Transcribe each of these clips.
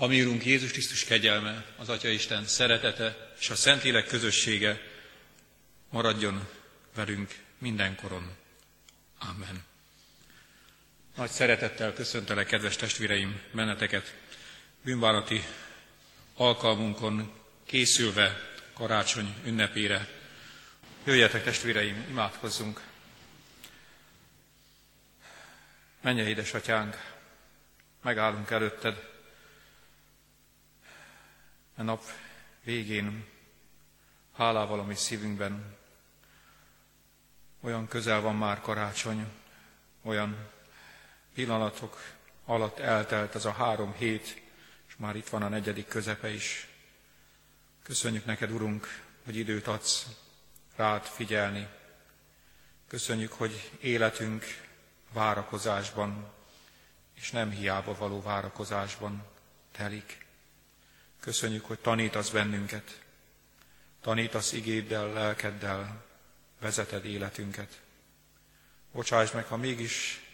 A mi Úrunk Jézus Krisztus kegyelme, az Atya Isten szeretete és a Szentlélek közössége maradjon velünk mindenkoron. Amen. Nagy szeretettel köszöntelek, kedves testvéreim, benneteket bűnbánati alkalmunkon készülve karácsony ünnepére. Jöjjetek, testvéreim, imádkozzunk. Menje, édesatyánk, megállunk előtted, a nap végén hálával a mi szívünkben olyan közel van már karácsony, olyan pillanatok alatt eltelt ez a három hét, és már itt van a negyedik közepe is. Köszönjük neked, Urunk, hogy időt adsz rád figyelni. Köszönjük, hogy életünk várakozásban, és nem hiába való várakozásban telik. Köszönjük, hogy tanítasz bennünket, tanítasz igéddel, lelkeddel, vezeted életünket. Bocsáss meg, ha mégis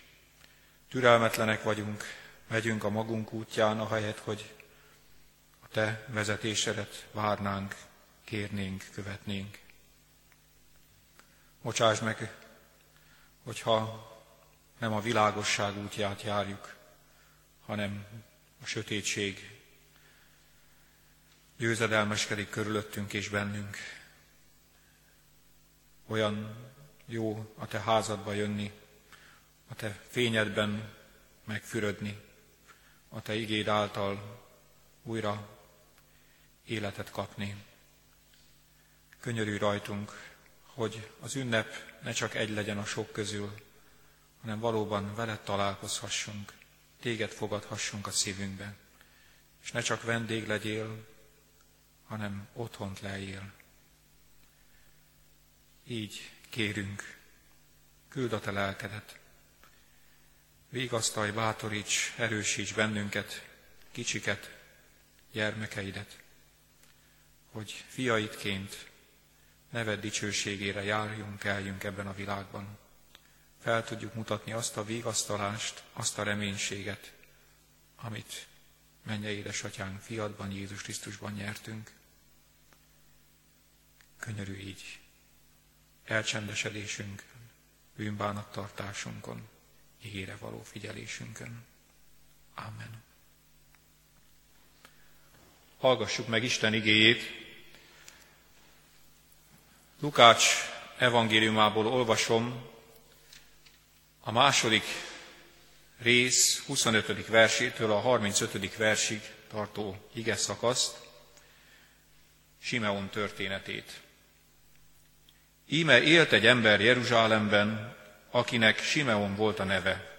türelmetlenek vagyunk, megyünk a magunk útján, ahelyett, hogy a Te vezetésedet várnánk, kérnénk, követnénk. Bocsáss meg, hogyha nem a világosság útját járjuk, hanem a sötétség győzedelmeskedik körülöttünk és bennünk. Olyan jó a te házadba jönni, a te fényedben megfürödni, a te igéd által újra életet kapni. Könyörű rajtunk, hogy az ünnep ne csak egy legyen a sok közül, hanem valóban veled találkozhassunk, téged fogadhassunk a szívünkbe, és ne csak vendég legyél, hanem otthont lejél. Így kérünk, küld a te lelkedet. Vigasztalj, bátoríts, erősíts bennünket, kicsiket, gyermekeidet, hogy fiaidként neved dicsőségére járjunk, eljünk ebben a világban. Fel tudjuk mutatni azt a vigasztalást, azt a reménységet, amit menje édesatyánk fiadban, Jézus Krisztusban nyertünk. Könyörű így elcsendesedésünkön, bűnbánattartásunkon, ígére való figyelésünkön. Amen. Hallgassuk meg Isten igéjét. Lukács evangéliumából olvasom a második rész 25. versétől a 35. versig tartó ige szakaszt, Simeon történetét. Íme élt egy ember Jeruzsálemben, akinek Simeon volt a neve.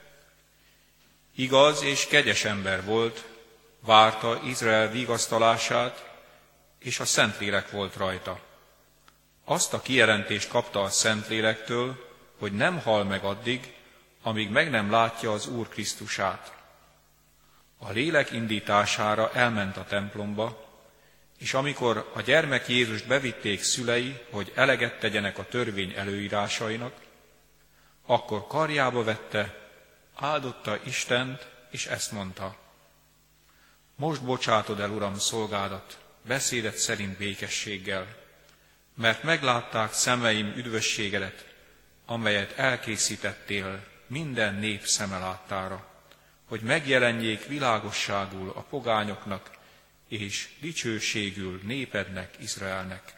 Igaz és kegyes ember volt, várta Izrael vigasztalását, és a Szentlélek volt rajta. Azt a kijelentést kapta a Szentlélektől, hogy nem hal meg addig, amíg meg nem látja az Úr Krisztusát. A lélek indítására elment a templomba, és amikor a gyermek Jézust bevitték szülei, hogy eleget tegyenek a törvény előírásainak, akkor karjába vette, áldotta Istent, és ezt mondta. Most bocsátod el, Uram, szolgádat, beszédet szerint békességgel, mert meglátták szemeim üdvösségedet, amelyet elkészítettél minden nép szeme láttára, hogy megjelenjék világosságul a pogányoknak és dicsőségül népednek, Izraelnek.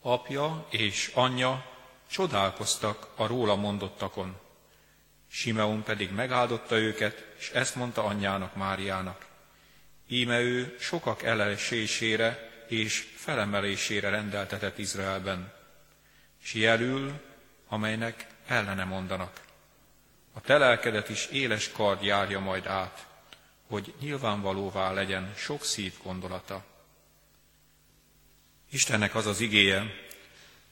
Apja és anyja csodálkoztak a róla mondottakon. Simeon pedig megáldotta őket, és ezt mondta anyjának Máriának. Íme ő sokak elesésére és felemelésére rendeltetett Izraelben, s jelül, amelynek ellene mondanak. A telelkedet is éles kard járja majd át, hogy nyilvánvalóvá legyen sok szív gondolata. Istennek az az igéje,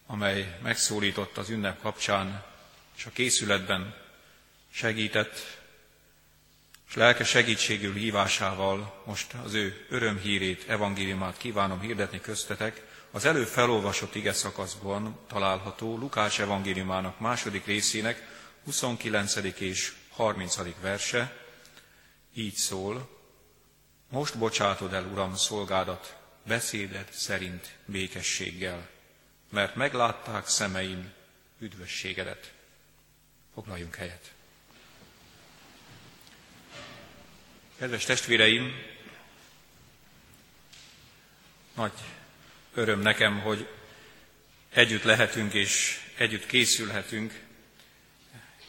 amely megszólított az ünnep kapcsán, és a készületben segített, és lelke segítségül hívásával most az ő örömhírét, evangéliumát kívánom hirdetni köztetek, az előbb felolvasott ige szakaszban található Lukács evangéliumának második részének 29. és 30. verse így szól, most bocsátod el, Uram, szolgádat, beszéded szerint békességgel, mert meglátták szemeim üdvösségedet. Foglaljunk helyet. Kedves testvéreim, nagy öröm nekem, hogy együtt lehetünk és együtt készülhetünk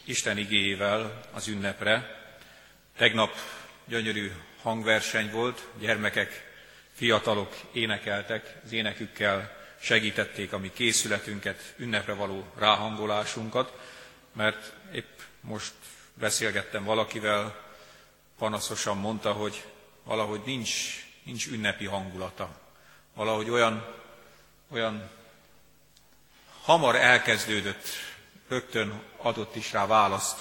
Isten igéjével az ünnepre. Tegnap gyönyörű hangverseny volt, gyermekek, fiatalok énekeltek, az énekükkel segítették a mi készületünket, ünnepre való ráhangolásunkat, mert épp most beszélgettem valakivel, panaszosan mondta, hogy valahogy nincs, nincs ünnepi hangulata. Valahogy olyan, olyan hamar elkezdődött, rögtön adott is rá választ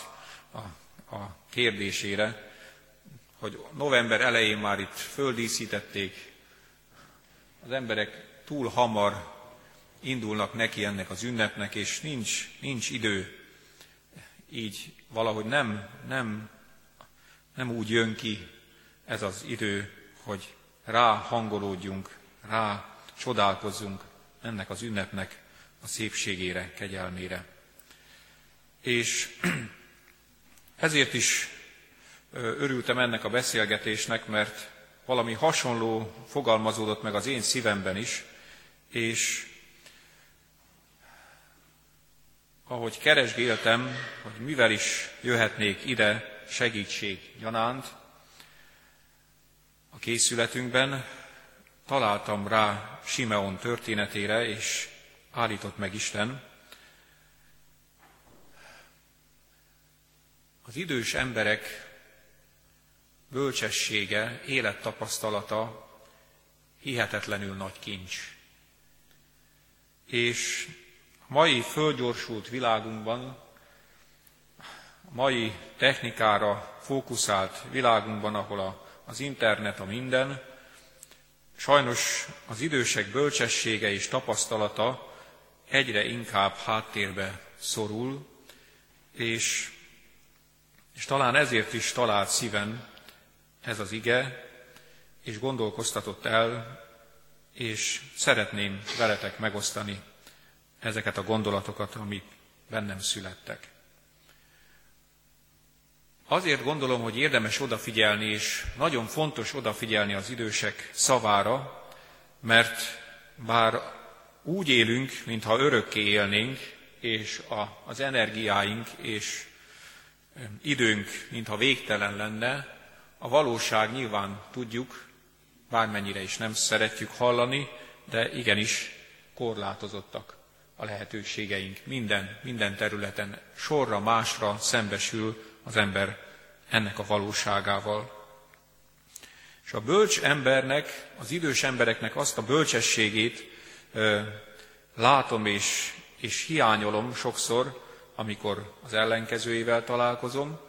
a, a kérdésére, hogy november elején már itt földíszítették, az emberek túl hamar indulnak neki ennek az ünnepnek, és nincs, nincs idő, így valahogy nem, nem, nem úgy jön ki ez az idő, hogy rá hangolódjunk, rá csodálkozzunk ennek az ünnepnek a szépségére, kegyelmére. És ezért is örültem ennek a beszélgetésnek, mert valami hasonló fogalmazódott meg az én szívemben is, és ahogy keresgéltem, hogy mivel is jöhetnék ide segítség gyanánt, a készületünkben találtam rá Simeon történetére, és állított meg Isten. Az idős emberek bölcsessége, élettapasztalata hihetetlenül nagy kincs. És a mai fölgyorsult világunkban, a mai technikára fókuszált világunkban, ahol a, az internet a minden, sajnos az idősek bölcsessége és tapasztalata egyre inkább háttérbe szorul, és, és talán ezért is talált szíven ez az ige, és gondolkoztatott el, és szeretném veletek megosztani ezeket a gondolatokat, amik bennem születtek. Azért gondolom, hogy érdemes odafigyelni, és nagyon fontos odafigyelni az idősek szavára, mert bár úgy élünk, mintha örökké élnénk, és a, az energiáink és időnk, mintha végtelen lenne, a valóság nyilván tudjuk, bármennyire is nem szeretjük hallani, de igenis korlátozottak a lehetőségeink. Minden, minden területen sorra másra szembesül az ember ennek a valóságával. És a bölcs embernek, az idős embereknek azt a bölcsességét ö, látom és, és hiányolom sokszor, amikor az ellenkezőjével találkozom,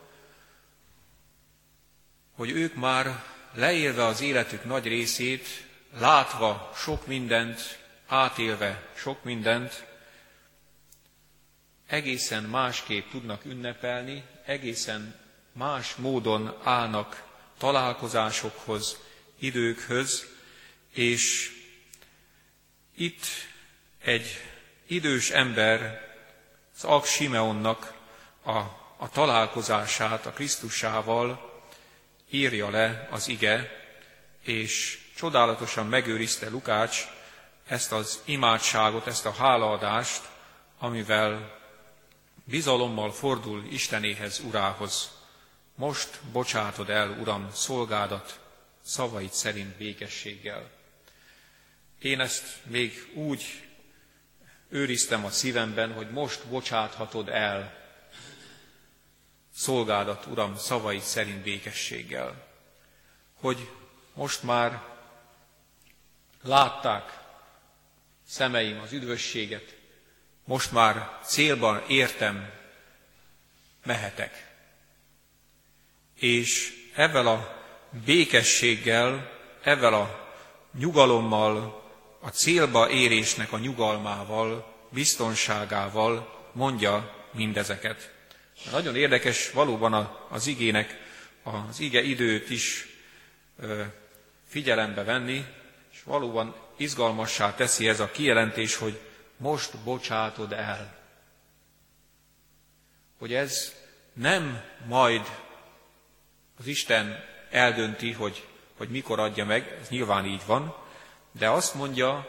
hogy ők már leélve az életük nagy részét, látva sok mindent, átélve sok mindent, egészen másképp tudnak ünnepelni, egészen más módon állnak találkozásokhoz, időkhöz, és itt egy idős ember, az Ak Simeonnak a, a találkozását a Krisztusával írja le az ige, és csodálatosan megőrizte Lukács ezt az imádságot, ezt a hálaadást, amivel bizalommal fordul Istenéhez, Urához. Most bocsátod el, Uram, szolgádat, szavait szerint békességgel. Én ezt még úgy őriztem a szívemben, hogy most bocsáthatod el szolgálat, Uram, szavai szerint békességgel. Hogy most már látták szemeim az üdvösséget, most már célban értem, mehetek. És ezzel a békességgel, ezzel a nyugalommal, a célba érésnek a nyugalmával, biztonságával mondja mindezeket. Nagyon érdekes valóban az igének az ige időt is figyelembe venni, és valóban izgalmassá teszi ez a kijelentés, hogy most bocsátod el. Hogy ez nem majd az Isten eldönti, hogy, hogy mikor adja meg, ez nyilván így van, de azt mondja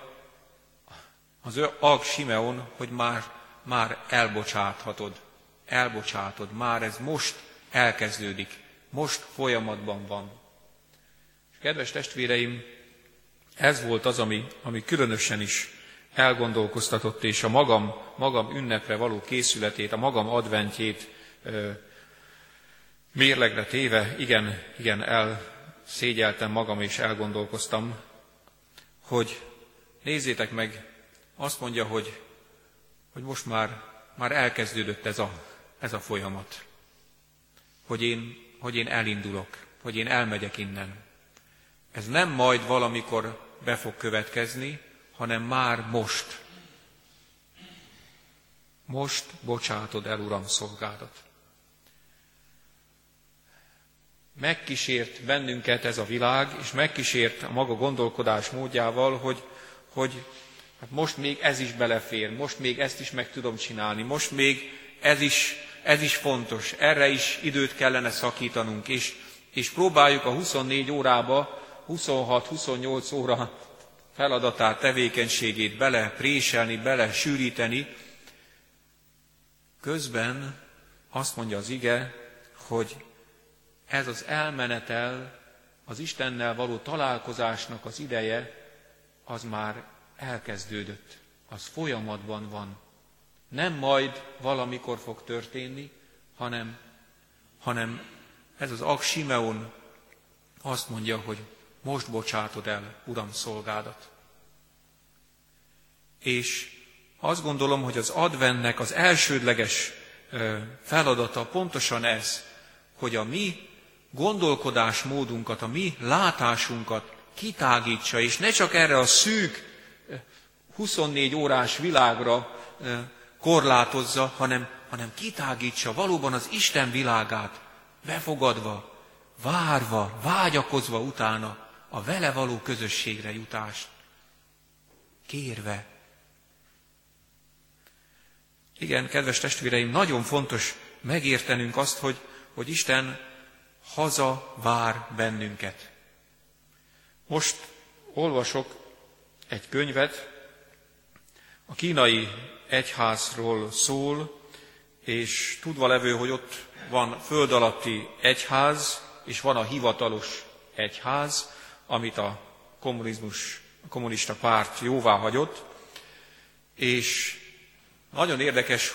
az Ag Simeon, hogy már, már elbocsáthatod, elbocsátod, már ez most elkezdődik, most folyamatban van. És kedves testvéreim, ez volt az, ami, ami különösen is elgondolkoztatott, és a magam, magam ünnepre való készületét, a magam adventjét ö, mérlegre téve, igen, igen, elszégyeltem magam, és elgondolkoztam, hogy nézzétek meg, azt mondja, hogy, hogy most már, már elkezdődött ez a, ez a folyamat. Hogy én, hogy én elindulok, hogy én elmegyek innen. Ez nem majd valamikor be fog következni, hanem már most. Most bocsátod el, Uram, szolgádat. Megkísért bennünket ez a világ, és megkísért a maga gondolkodás módjával, hogy, hogy hát most még ez is belefér, most még ezt is meg tudom csinálni, most még ez is, ez is fontos, erre is időt kellene szakítanunk, és, és próbáljuk a 24 órába 26-28 óra feladatát, tevékenységét bele préselni, bele sűríteni. Közben azt mondja az ige, hogy ez az elmenetel, az Istennel való találkozásnak az ideje, az már elkezdődött, az folyamatban van. Nem majd valamikor fog történni, hanem, hanem ez az Ak Simeon azt mondja, hogy most bocsátod el, Uram, szolgádat. És azt gondolom, hogy az advennek az elsődleges feladata pontosan ez, hogy a mi gondolkodásmódunkat, a mi látásunkat kitágítsa, és ne csak erre a szűk 24 órás világra korlátozza, hanem, hanem kitágítsa valóban az Isten világát, befogadva, várva, vágyakozva utána a vele való közösségre jutást, kérve. Igen, kedves testvéreim, nagyon fontos megértenünk azt, hogy, hogy Isten haza vár bennünket. Most olvasok egy könyvet, a kínai egyházról szól, és tudva levő, hogy ott van föld alatti egyház, és van a hivatalos egyház, amit a kommunizmus, a kommunista párt jóvá hagyott, és nagyon érdekes,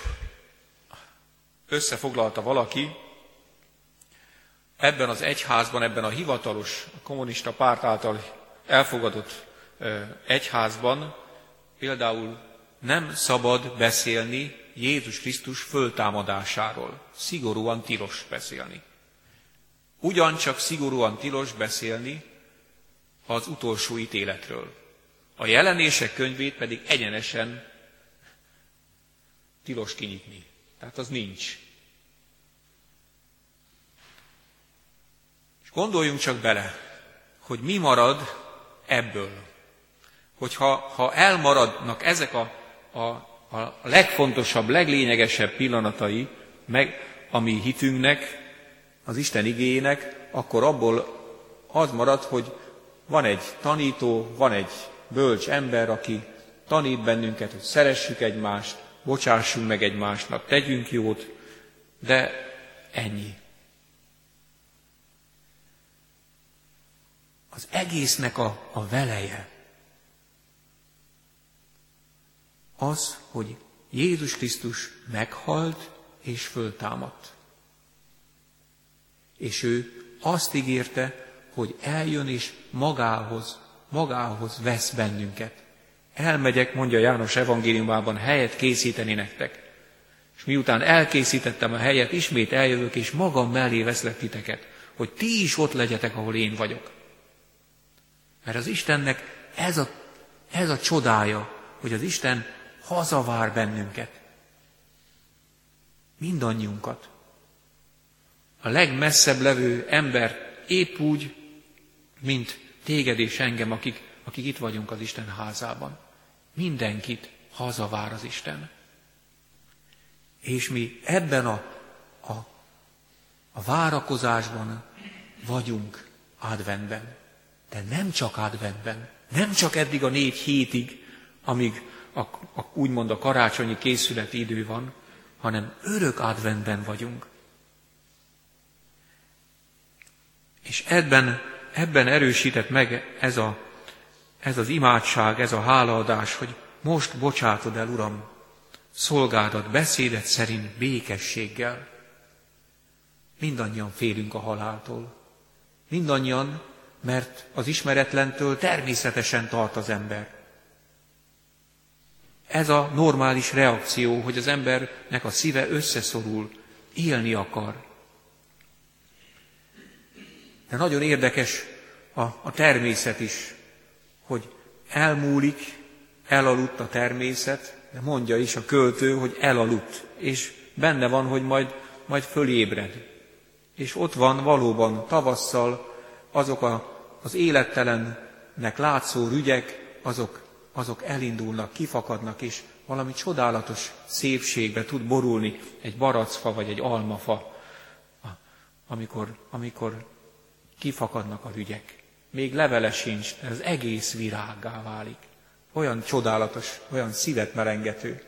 összefoglalta valaki, ebben az egyházban, ebben a hivatalos a kommunista párt által elfogadott egyházban például nem szabad beszélni Jézus Krisztus föltámadásáról. Szigorúan tilos beszélni. Ugyancsak szigorúan tilos beszélni az utolsó ítéletről. A jelenések könyvét pedig egyenesen tilos kinyitni. Tehát az nincs. És gondoljunk csak bele, hogy mi marad ebből. Hogyha ha elmaradnak ezek a, a, a legfontosabb, leglényegesebb pillanatai, meg a mi hitünknek, az Isten igényének, akkor abból az marad, hogy van egy tanító, van egy bölcs ember, aki tanít bennünket, hogy szeressük egymást, bocsássunk meg egymásnak, tegyünk jót, de ennyi. Az egésznek a, a veleje az, hogy Jézus Krisztus meghalt és föltámadt. És ő azt ígérte, hogy eljön és magához, magához vesz bennünket. Elmegyek, mondja János evangéliumában, helyet készíteni nektek. És miután elkészítettem a helyet, ismét eljövök, és magam mellé veszlek titeket, hogy ti is ott legyetek, ahol én vagyok. Mert az Istennek ez a, ez a csodája, hogy az Isten hazavár bennünket. Mindannyiunkat. A legmesszebb levő ember épp úgy, mint téged és engem, akik, akik itt vagyunk az Isten házában. Mindenkit hazavár az Isten. És mi ebben a, a, a várakozásban vagyunk adventben. De nem csak adventben, nem csak eddig a négy hétig, amíg a, a, úgymond a karácsonyi készületi idő van, hanem örök adventben vagyunk. És ebben, ebben erősített meg ez, a, ez az imádság, ez a hálaadás, hogy most bocsátod el, Uram, szolgádat, beszédet szerint békességgel. Mindannyian félünk a haláltól. Mindannyian, mert az ismeretlentől természetesen tart az ember. Ez a normális reakció, hogy az embernek a szíve összeszorul, élni akar. De nagyon érdekes a, a természet is, hogy elmúlik, elaludt a természet, de mondja is a költő, hogy elaludt, és benne van, hogy majd, majd fölébred. És ott van valóban tavasszal azok a, az élettelennek látszó rügyek, azok, azok elindulnak, kifakadnak, és valami csodálatos szépségbe tud borulni egy baracfa vagy egy almafa, amikor, amikor kifakadnak a rügyek. Még levele sincs, de az egész virággá válik. Olyan csodálatos, olyan szívet melengető.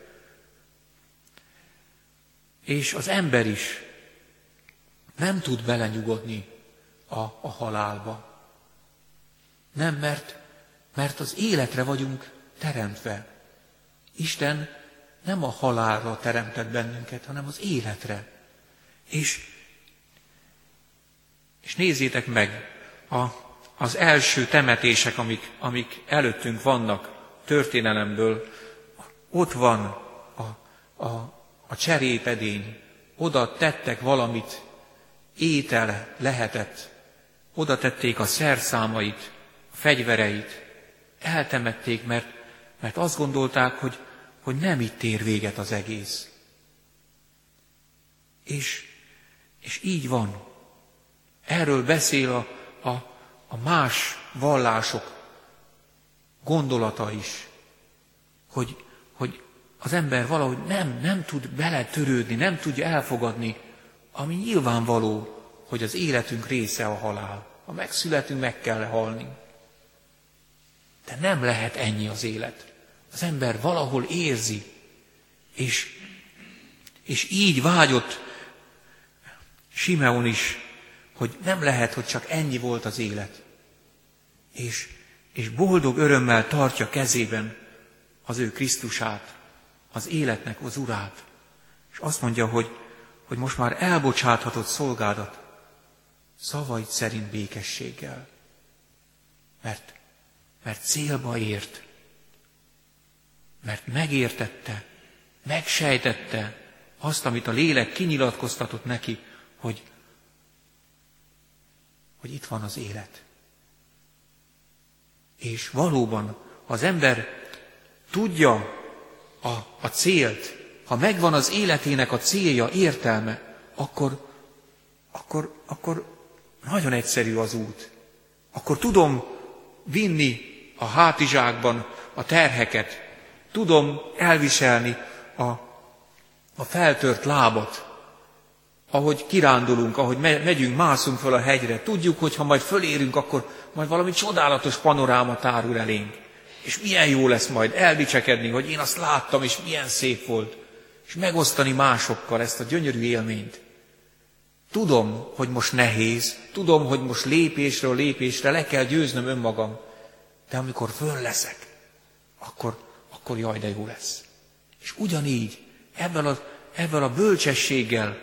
És az ember is nem tud belenyugodni a, a halálba. Nem, mert, mert az életre vagyunk teremtve. Isten nem a halálra teremtett bennünket, hanem az életre. És, és nézzétek meg, a, az első temetések, amik, amik előttünk vannak történelemből, ott van a, a, a cserépedény, oda tettek valamit, étel lehetett, oda tették a szerszámait, a fegyvereit, eltemették, mert, mert azt gondolták, hogy hogy nem itt ér véget az egész. És, és így van. Erről beszél a, a, a más vallások gondolata is, hogy, hogy az ember valahogy nem, nem tud beletörődni, nem tudja elfogadni, ami nyilvánvaló, hogy az életünk része a halál. Ha megszületünk, meg kell halni. De nem lehet ennyi az élet az ember valahol érzi, és, és így vágyott Simeon is, hogy nem lehet, hogy csak ennyi volt az élet. És, és boldog örömmel tartja kezében az ő Krisztusát, az életnek az urát. És azt mondja, hogy, hogy most már elbocsáthatott szolgádat szavaid szerint békességgel. Mert, mert célba ért, mert megértette, megsejtette azt, amit a lélek kinyilatkoztatott neki, hogy, hogy itt van az élet. És valóban az ember tudja a, a célt, ha megvan az életének a célja, értelme, akkor, akkor, akkor nagyon egyszerű az út. Akkor tudom vinni a hátizsákban a terheket, tudom elviselni a, a feltört lábat, ahogy kirándulunk, ahogy megyünk, mászunk fel a hegyre. Tudjuk, hogy ha majd fölérünk, akkor majd valami csodálatos panoráma tárul elénk. És milyen jó lesz majd elbicsekedni, hogy én azt láttam, és milyen szép volt. És megosztani másokkal ezt a gyönyörű élményt. Tudom, hogy most nehéz, tudom, hogy most lépésről lépésre le kell győznöm önmagam, de amikor föl leszek, akkor akkor jaj, de jó lesz. És ugyanígy, ebben a, ebben a bölcsességgel,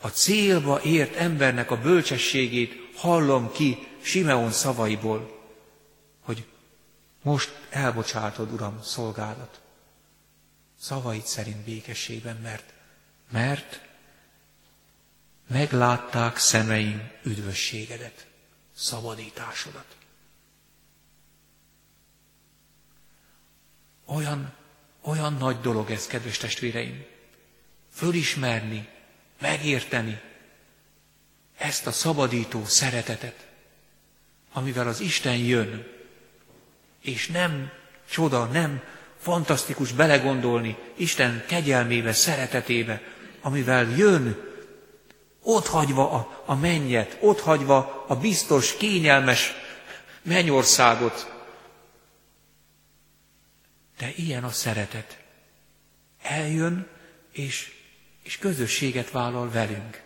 a célba ért embernek a bölcsességét hallom ki Simeon szavaiból, hogy most elbocsátod, Uram, szolgálat. Szavaid szerint békességben, mert, mert meglátták szemeim üdvösségedet, szabadításodat. Olyan, olyan nagy dolog ez, kedves testvéreim. Fölismerni, megérteni ezt a szabadító szeretetet. amivel az Isten jön, és nem csoda, nem fantasztikus belegondolni Isten kegyelmébe, szeretetébe, amivel jön, otthagyva a, a mennyet, otthagyva a biztos, kényelmes mennyországot. De ilyen a szeretet. Eljön, és, és közösséget vállal velünk.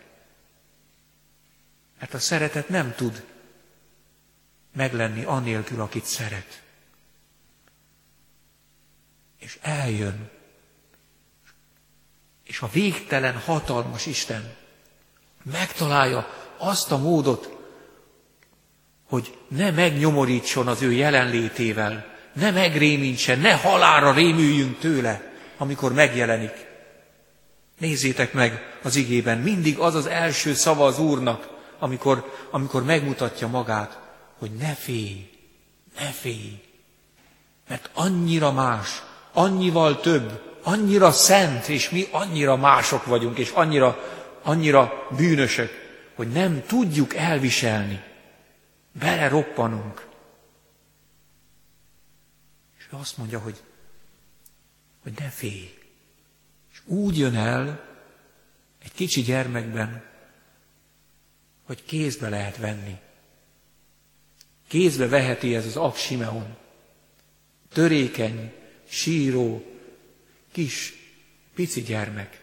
Mert a szeretet nem tud meglenni anélkül, akit szeret. És eljön. És a végtelen hatalmas Isten megtalálja azt a módot, hogy ne megnyomorítson az ő jelenlétével, ne megrémítsen, ne halára rémüljünk tőle, amikor megjelenik. Nézzétek meg az igében, mindig az az első szava az Úrnak, amikor, amikor megmutatja magát, hogy ne félj, ne félj. Mert annyira más, annyival több, annyira szent, és mi annyira mások vagyunk, és annyira, annyira bűnösök, hogy nem tudjuk elviselni. Bele roppanunk. És ő azt mondja, hogy, hogy ne félj. És úgy jön el egy kicsi gyermekben, hogy kézbe lehet venni. Kézbe veheti ez az Absimeon. Törékeny, síró, kis, pici gyermek.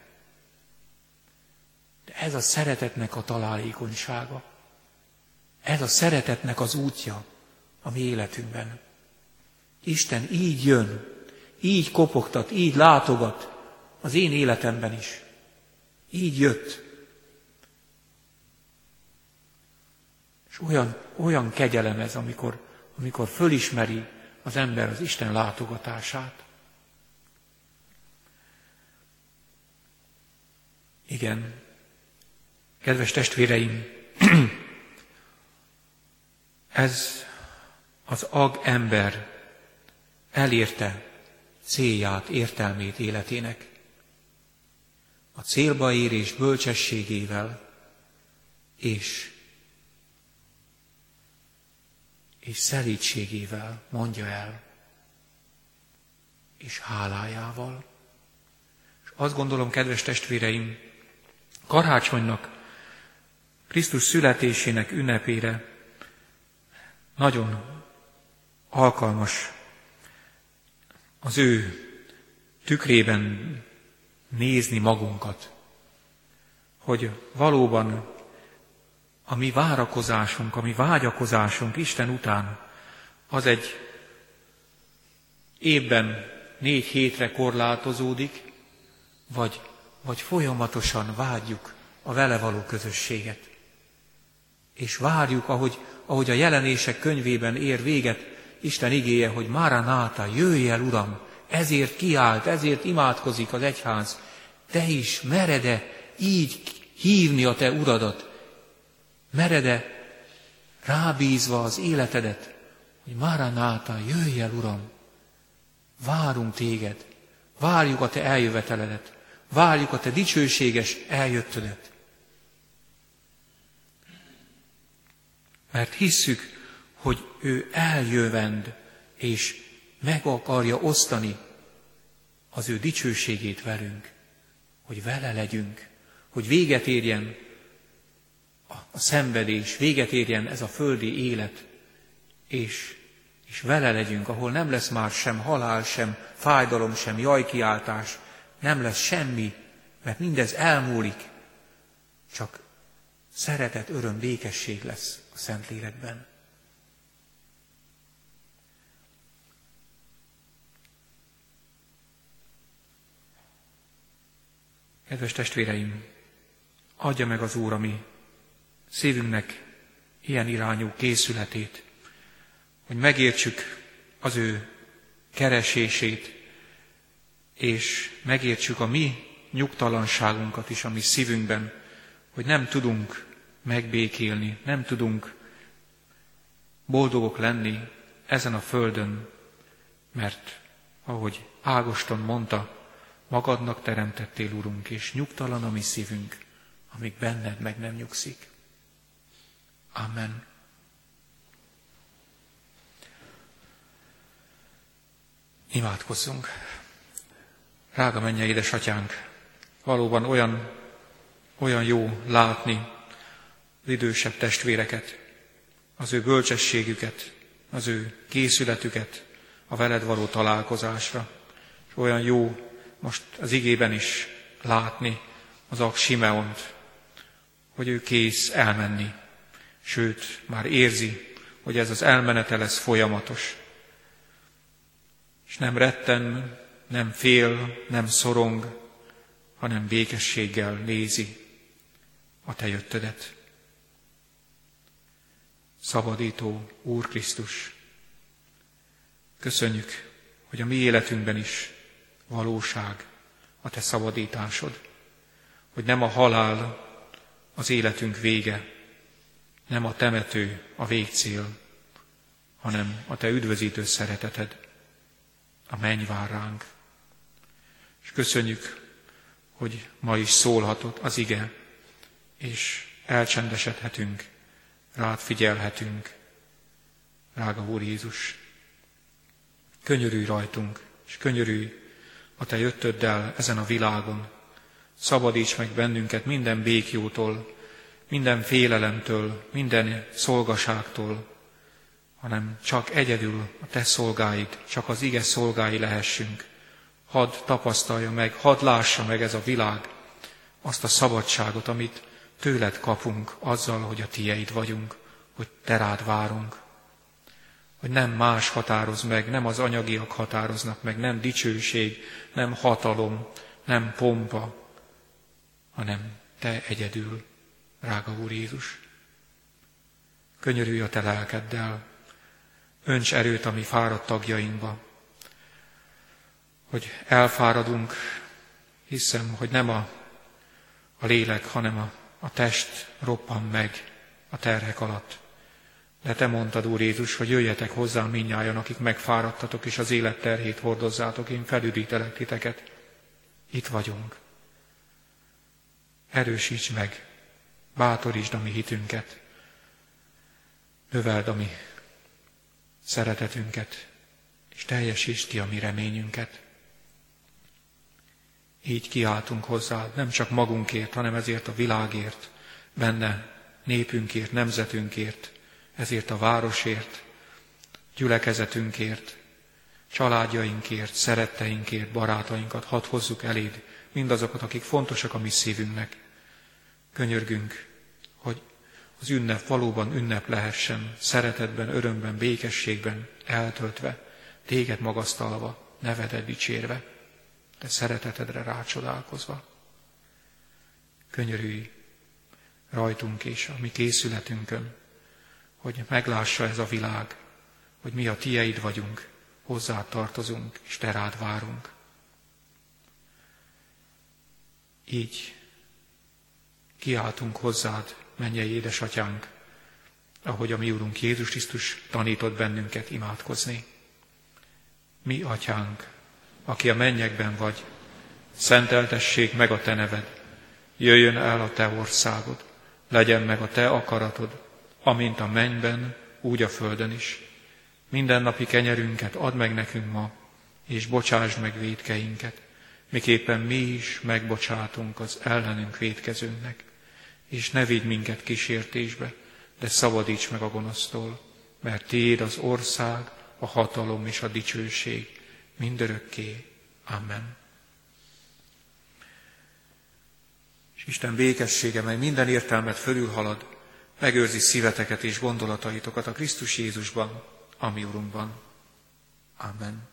De ez a szeretetnek a találékonysága. Ez a szeretetnek az útja a mi életünkben. Isten így jön, így kopogtat, így látogat az én életemben is. Így jött. És olyan, olyan kegyelem ez, amikor, amikor fölismeri az ember az Isten látogatását. Igen, kedves testvéreim, ez az ag ember elérte célját, értelmét életének. A célba érés bölcsességével és, és szelítségével mondja el, és hálájával. És azt gondolom, kedves testvéreim, karácsonynak, Krisztus születésének ünnepére nagyon alkalmas az ő tükrében nézni magunkat, hogy valóban a mi várakozásunk, a mi vágyakozásunk Isten után, az egy évben négy hétre korlátozódik, vagy, vagy folyamatosan vágyjuk a vele való közösséget. És várjuk, ahogy ahogy a jelenések könyvében ér véget Isten igéje, hogy Náta, jöjj el, Uram, ezért kiállt, ezért imádkozik az egyház. Te is merede így hívni a te uradat, merede rábízva az életedet, hogy Náta, jöjj el, Uram, várunk téged, várjuk a te eljöveteledet, várjuk a te dicsőséges eljöttödet. Mert hisszük, hogy ő eljövend, és meg akarja osztani az ő dicsőségét velünk, hogy vele legyünk, hogy véget érjen a szenvedés, véget érjen ez a földi élet, és, és vele legyünk, ahol nem lesz már sem halál, sem fájdalom, sem jajkiáltás, nem lesz semmi, mert mindez elmúlik, csak szeretet, öröm, békesség lesz a Szentlélekben. Kedves testvéreim, adja meg az Úr a mi szívünknek ilyen irányú készületét, hogy megértsük az ő keresését, és megértsük a mi nyugtalanságunkat is a mi szívünkben, hogy nem tudunk megbékélni, nem tudunk boldogok lenni ezen a földön, mert ahogy Ágoston mondta, Magadnak teremtettél, Urunk, és nyugtalan a mi szívünk, amíg benned meg nem nyugszik. Amen. Imádkozzunk. Rága menje, édesatyánk, valóban olyan, olyan jó látni az idősebb testvéreket, az ő bölcsességüket, az ő készületüket a veled való találkozásra. És olyan jó most az igében is látni az Ak Simeont, hogy ő kész elmenni, sőt, már érzi, hogy ez az elmenete lesz folyamatos. És nem retten, nem fél, nem szorong, hanem békességgel nézi a Te jöttödet. Szabadító Úr Krisztus, köszönjük, hogy a mi életünkben is valóság a Te szabadításod, hogy nem a halál az életünk vége, nem a temető a végcél, hanem a Te üdvözítő szereteted, a menny vár ránk. És köszönjük, hogy ma is szólhatott az ige, és elcsendesedhetünk, rád figyelhetünk, drága Úr Jézus. Könyörülj rajtunk, és könyörülj a Te jöttöddel ezen a világon. Szabadíts meg bennünket minden békjótól, minden félelemtől, minden szolgaságtól, hanem csak egyedül a Te szolgáid, csak az ige szolgái lehessünk. Hadd tapasztalja meg, hadd lássa meg ez a világ azt a szabadságot, amit tőled kapunk azzal, hogy a tieid vagyunk, hogy te rád várunk. Hogy nem más határoz meg, nem az anyagiak határoznak meg, nem dicsőség, nem hatalom, nem pompa, hanem te egyedül, drága Úr Jézus. Könyörülj a te lelkeddel, önts erőt a mi fáradt tagjainkba, hogy elfáradunk, hiszem, hogy nem a, a lélek, hanem a, a test roppan meg a terhek alatt. De te mondtad, Úr Jézus, hogy jöjjetek hozzám minnyájan, akik megfáradtatok, és az élet terhét hordozzátok, én felüdítelek titeket. Itt vagyunk. Erősíts meg, bátorítsd a mi hitünket, növeld a mi szeretetünket, és teljesítsd ki a mi reményünket. Így kiáltunk hozzá, nem csak magunkért, hanem ezért a világért, benne népünkért, nemzetünkért, ezért a városért, gyülekezetünkért, családjainkért, szeretteinkért, barátainkat hadd hozzuk eléd, mindazokat, akik fontosak a mi szívünknek. Könyörgünk, hogy az ünnep valóban ünnep lehessen, szeretetben, örömben, békességben eltöltve, téged magasztalva, nevedet dicsérve, de szeretetedre rácsodálkozva. Könyörülj rajtunk és a mi készületünkön, hogy meglássa ez a világ, hogy mi a tieid vagyunk, hozzá tartozunk, és te rád várunk. Így kiáltunk hozzád, mennyei édesatyánk, ahogy a mi Úrunk Jézus Krisztus tanított bennünket imádkozni. Mi, atyánk, aki a mennyekben vagy, szenteltessék meg a te neved, jöjjön el a te országod, legyen meg a te akaratod, amint a mennyben, úgy a földön is. Minden napi kenyerünket add meg nekünk ma, és bocsásd meg védkeinket, miképpen mi is megbocsátunk az ellenünk védkezőnknek és ne vigy minket kísértésbe, de szabadíts meg a gonosztól, mert Tiéd az ország, a hatalom és a dicsőség mindörökké. Amen. És Isten békessége, mely minden értelmet fölülhalad, megőrzi szíveteket és gondolataitokat a Krisztus Jézusban, ami Urunkban. Amen.